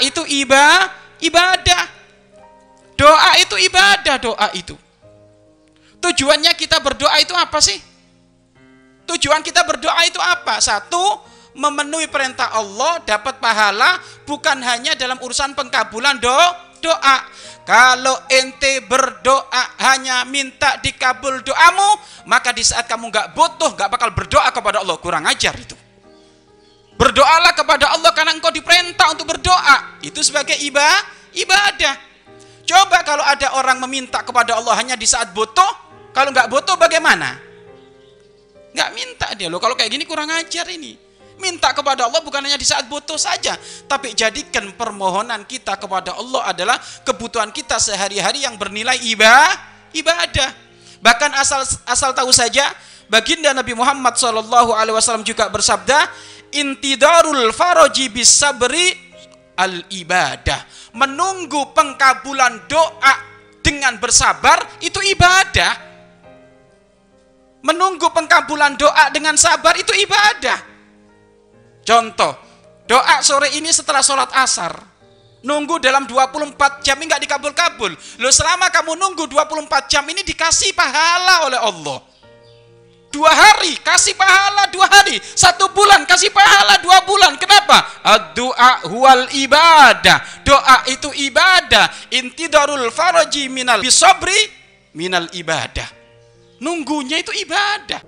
Itu iba, ibadah. Doa itu ibadah, doa itu. Tujuannya kita berdoa itu apa sih? Tujuan kita berdoa itu apa? Satu, memenuhi perintah Allah, dapat pahala, bukan hanya dalam urusan pengkabulan do, doa. Kalau ente berdoa hanya minta dikabul doamu, maka di saat kamu nggak butuh, nggak bakal berdoa kepada Allah. Kurang ajar itu. Berdoalah kepada Allah engkau diperintah untuk berdoa. Itu sebagai ibadah. ibadah. Coba kalau ada orang meminta kepada Allah hanya di saat butuh, kalau nggak butuh bagaimana? Nggak minta dia loh. Kalau kayak gini kurang ajar ini. Minta kepada Allah bukan hanya di saat butuh saja, tapi jadikan permohonan kita kepada Allah adalah kebutuhan kita sehari-hari yang bernilai ibadah. ibadah. Bahkan asal asal tahu saja, baginda Nabi Muhammad Wasallam juga bersabda, intidarul faroji bisabri al ibadah. Menunggu pengkabulan doa dengan bersabar itu ibadah. Menunggu pengkabulan doa dengan sabar itu ibadah. Contoh, doa sore ini setelah sholat asar. Nunggu dalam 24 jam ini nggak dikabul-kabul. Lo selama kamu nunggu 24 jam ini dikasih pahala oleh Allah. Dua hari kasih pahala dua hari, satu bulan kasih pahala dua bulan. Kenapa? Doa huwal ibadah. Doa itu ibadah. Intidarul faraji minal bisobri minal ibadah. Nunggunya itu ibadah.